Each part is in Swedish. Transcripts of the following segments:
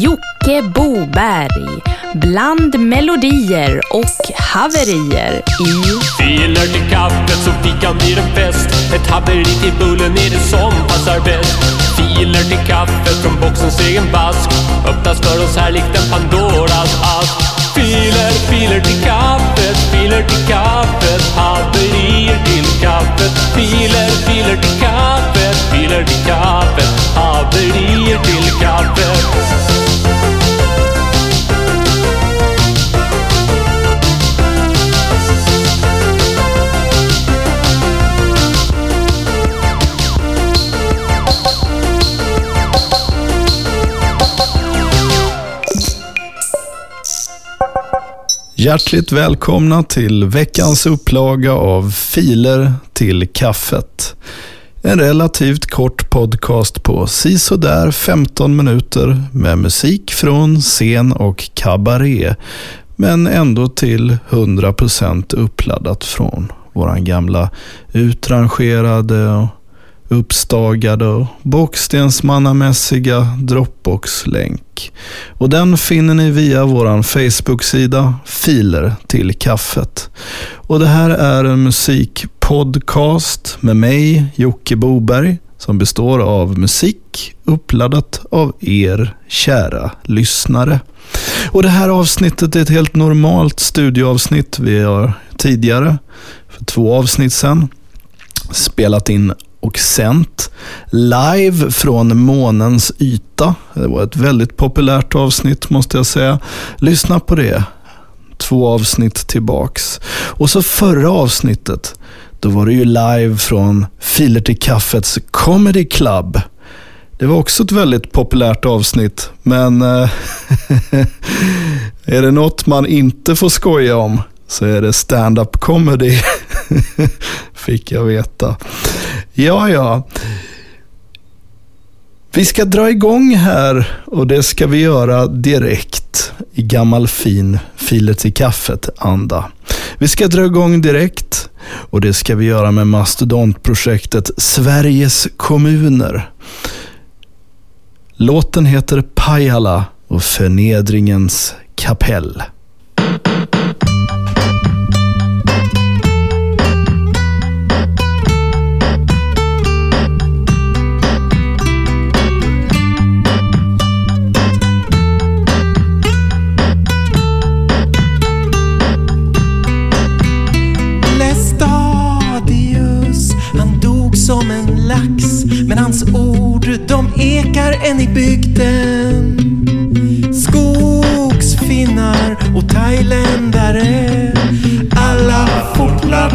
Jocke Boberg. Bland melodier och haverier i Filer till kaffet så fikan blir en fest. Ett haveri till bullen är det som passar bäst. Filer till kaffet från boxens egen vask. Öppnas för oss här likt en Pandoras ask. Filer, filer till kaffet, filer till kaffet. Haverier till kaffet. Filer, filer till kaffet, filer till kaffet. Hjärtligt välkomna till veckans upplaga av Filer till kaffet. En relativt kort podcast på sisådär 15 minuter med musik från scen och kabaré. Men ändå till 100% uppladdat från våran gamla utrangerade och uppstagade och bockstensmannamässiga Dropbox-länk. Och den finner ni via vår Facebook-sida Filer till kaffet. Och det här är en musikpodcast med mig, Jocke Boberg, som består av musik uppladdat av er kära lyssnare. Och det här avsnittet är ett helt normalt studioavsnitt. Vi har tidigare, för två avsnitt sedan, spelat in och sänt live från månens yta. Det var ett väldigt populärt avsnitt måste jag säga. Lyssna på det. Två avsnitt tillbaks. Och så förra avsnittet, då var det ju live från Filer till kaffets Comedy Club. Det var också ett väldigt populärt avsnitt, men eh, är det något man inte får skoja om så är det stand-up comedy. Fick jag veta. Ja, ja. Vi ska dra igång här och det ska vi göra direkt i gammal fin filet-i-kaffet-anda. Vi ska dra igång direkt och det ska vi göra med mastodontprojektet Sveriges kommuner. Låten heter Pajala och förnedringens kapell.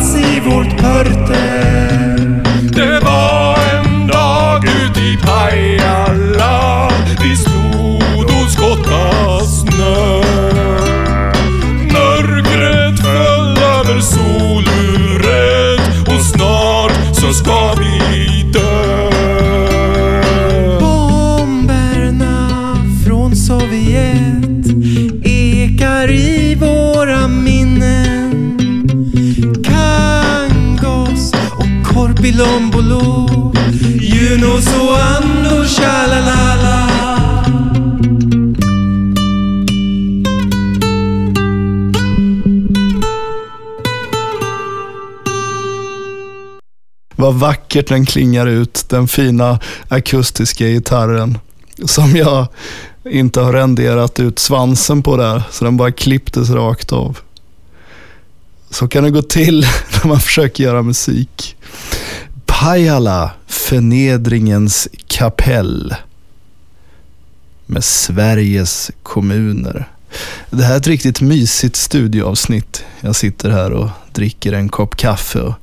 Får vårt pörte och Korpilombolo Junos och Ando shalalala Vad vackert den klingar ut, den fina akustiska gitarren. Som jag inte har renderat ut svansen på där, så den bara klipptes rakt av. Så kan det gå till när man försöker göra musik. Pajala, förnedringens kapell. Med Sveriges kommuner. Det här är ett riktigt mysigt studioavsnitt. Jag sitter här och dricker en kopp kaffe och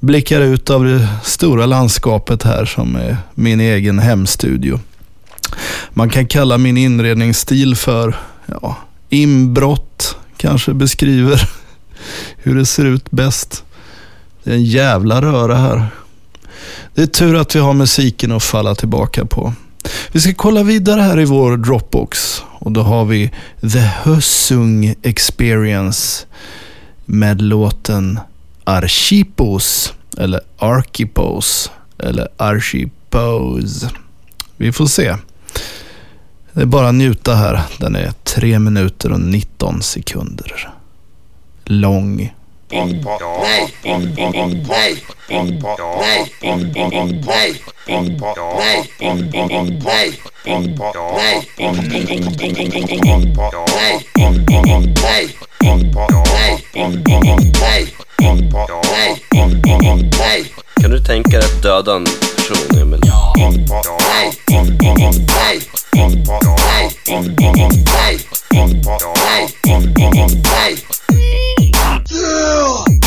blickar ut av det stora landskapet här som är min egen hemstudio. Man kan kalla min inredningsstil för ja, inbrott, kanske beskriver hur det ser ut bäst. Det är en jävla röra här. Det är tur att vi har musiken att falla tillbaka på. Vi ska kolla vidare här i vår Dropbox och då har vi The Hösung Experience med låten Archipos eller Archipos eller Archipos. Vi får se. Det är bara att njuta här. Den är 3 minuter och 19 sekunder lång. Kan du tänka dig att döda en person, Emil? Och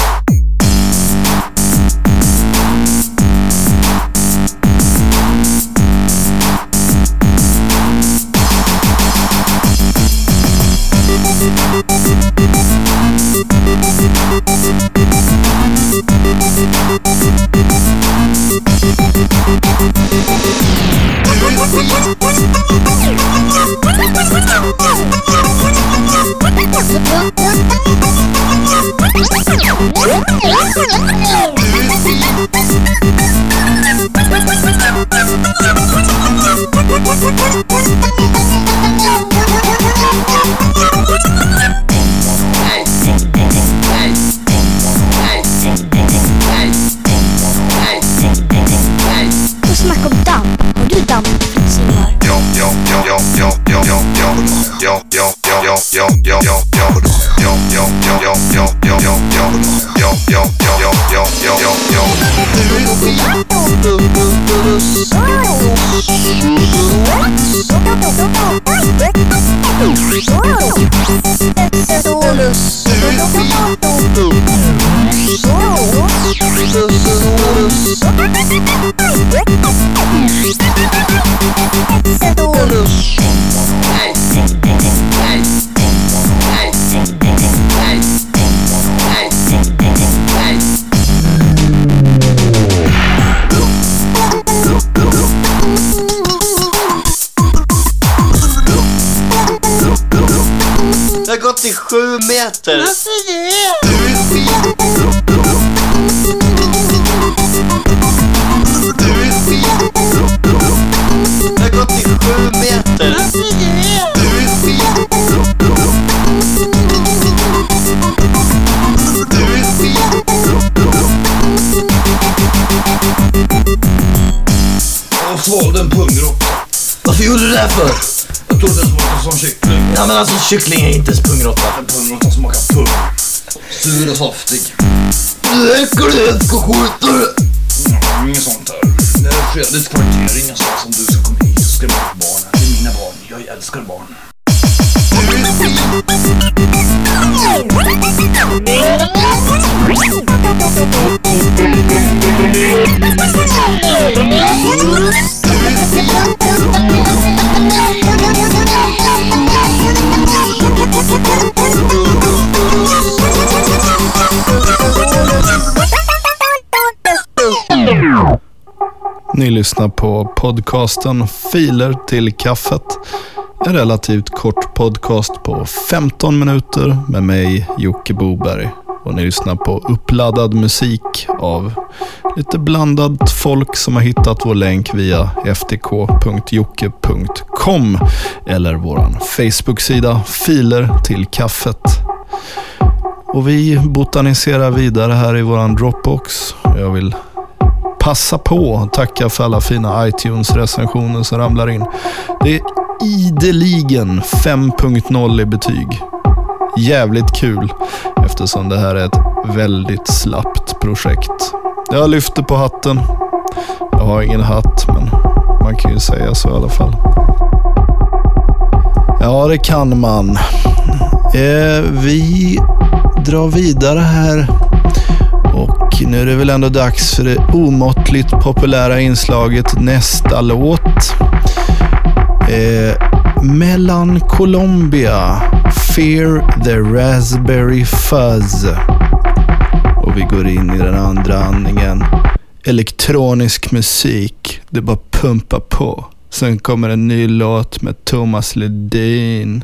sju meter. Varför det? Du är fin. Du är fin. Jag har gått i sju meter. Varför det? Du är fin. Du är fin. Han svalde en pungrock. Varför gjorde du det här för? Ja men alltså kyckling är inte pungråtta. En pungråtta smakar pung. Sur och saftig. Äcklig, skjuta dig. Mm, inget sånt här. Det är fredligt kvarter. Ingenstans som du ska komma hit och skrämma bort barnen. Det är mina barn. Jag älskar barn. Ni lyssnar på podcasten Filer till kaffet. En relativt kort podcast på 15 minuter med mig, Jocke Boberg. Och ni lyssnar på uppladdad musik av lite blandat folk som har hittat vår länk via ftk.jocke.com eller vår Facebook-sida Filer till kaffet. Och vi botaniserar vidare här i våran Dropbox. Jag vill passa på att tacka för alla fina iTunes-recensioner som ramlar in. Det är ideligen 5.0 i betyg. Jävligt kul eftersom det här är ett väldigt slappt projekt. Jag lyfter på hatten. Jag har ingen hatt, men man kan ju säga så i alla fall. Ja, det kan man. Eh, vi drar vidare här nu är det väl ändå dags för det omåttligt populära inslaget nästa låt. Eh, Mellan Colombia, Fear the Raspberry Fuzz. Och vi går in i den andra andningen. Elektronisk musik, det bara pumpar på. Sen kommer en ny låt med Thomas Ledin.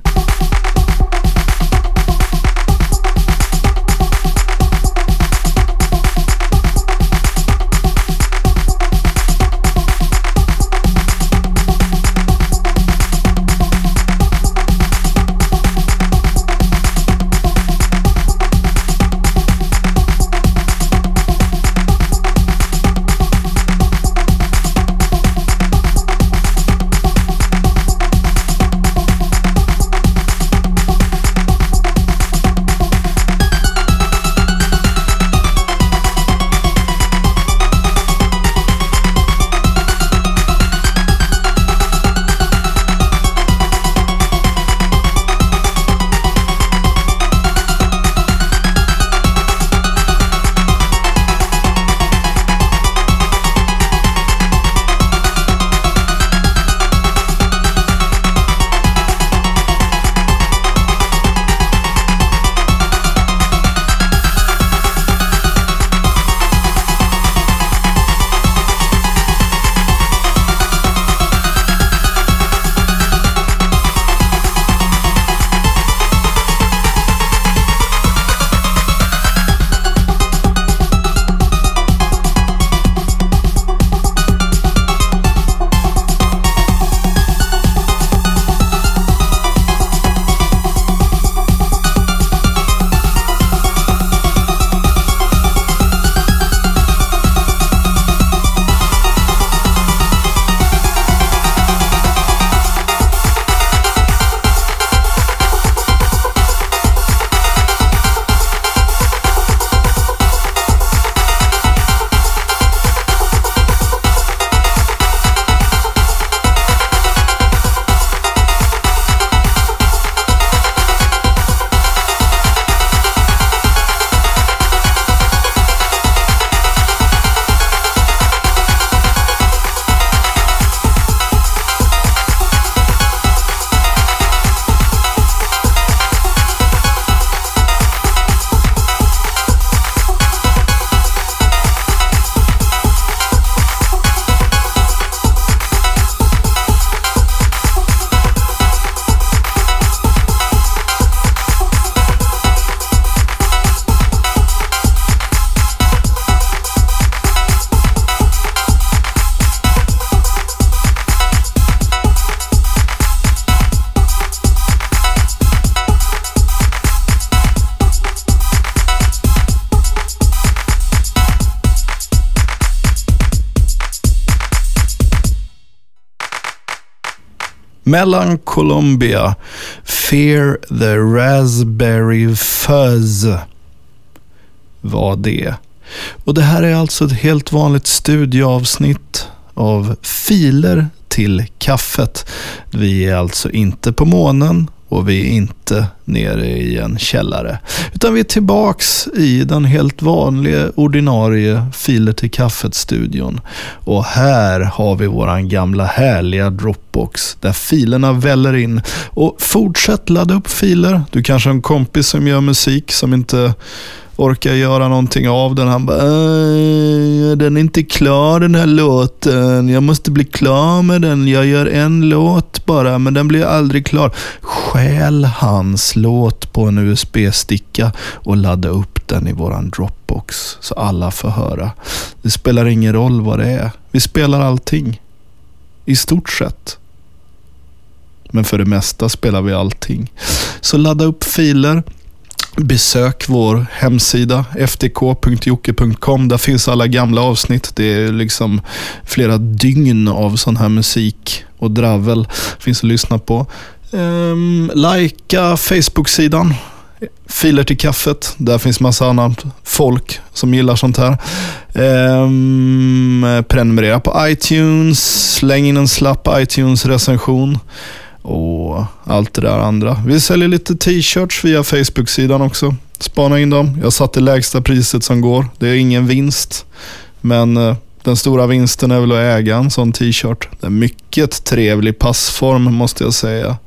Mellan Colombia, Fear the Raspberry Fuzz var det. Och det här är alltså ett helt vanligt studioavsnitt av Filer till kaffet. Vi är alltså inte på månen och vi är inte nere i en källare. Utan vi är tillbaks i den helt vanliga ordinarie Filer till kaffet-studion. Och här har vi våran gamla härliga Dropbox där filerna väller in. Och fortsätt ladda upp filer. Du kanske har en kompis som gör musik som inte orkar göra någonting av den. Han bara, "Äh, den är inte klar den här låten. Jag måste bli klar med den. Jag gör en låt bara, men den blir aldrig klar. Stjäl hans låt på en USB-sticka och ladda upp den i våran Dropbox så alla får höra. Det spelar ingen roll vad det är. Vi spelar allting. I stort sett. Men för det mesta spelar vi allting. Så ladda upp filer. Besök vår hemsida ftk.jocke.com. Där finns alla gamla avsnitt. Det är liksom flera dygn av sån här musik och dravel finns att lyssna på. Ehm, um, Lajka Facebook-sidan. Filer till kaffet. Där finns massa annat folk som gillar sånt här. Ehm, prenumerera på iTunes. Släng in en slapp iTunes-recension och allt det där andra. Vi säljer lite t-shirts via Facebook-sidan också. Spana in dem. Jag satte lägsta priset som går. Det är ingen vinst. Men eh, den stora vinsten är väl att äga en sån t-shirt. Det är en mycket trevlig passform måste jag säga.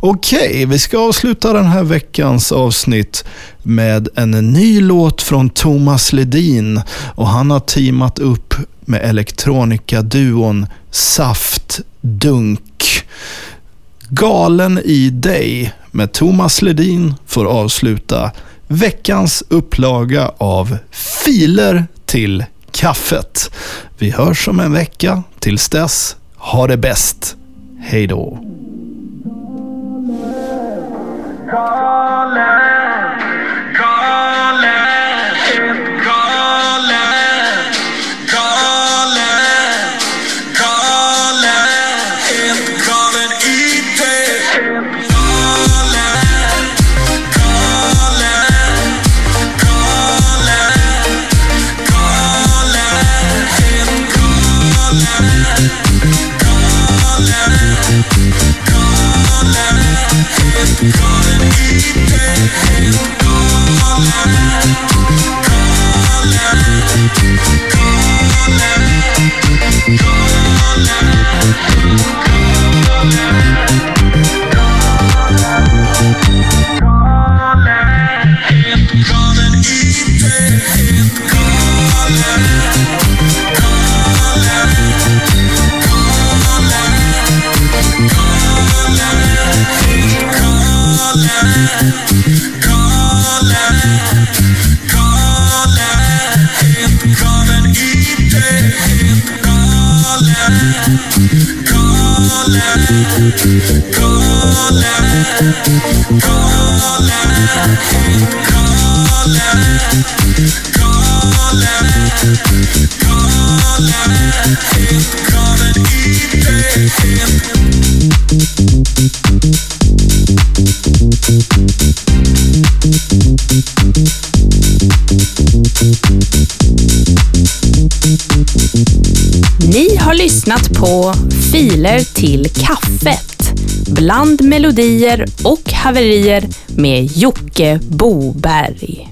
Okej, vi ska avsluta den här veckans avsnitt med en ny låt från Thomas Ledin. Och han har teamat upp med elektronikaduon Saft Dunk. Galen i dig med Thomas Ledin får avsluta veckans upplaga av Filer till kaffet. Vi hörs om en vecka. Tills dess, ha det bäst. Hej då. Ni har lyssnat på Filer till kaffet. Bland melodier och haverier med Jocke Boberg.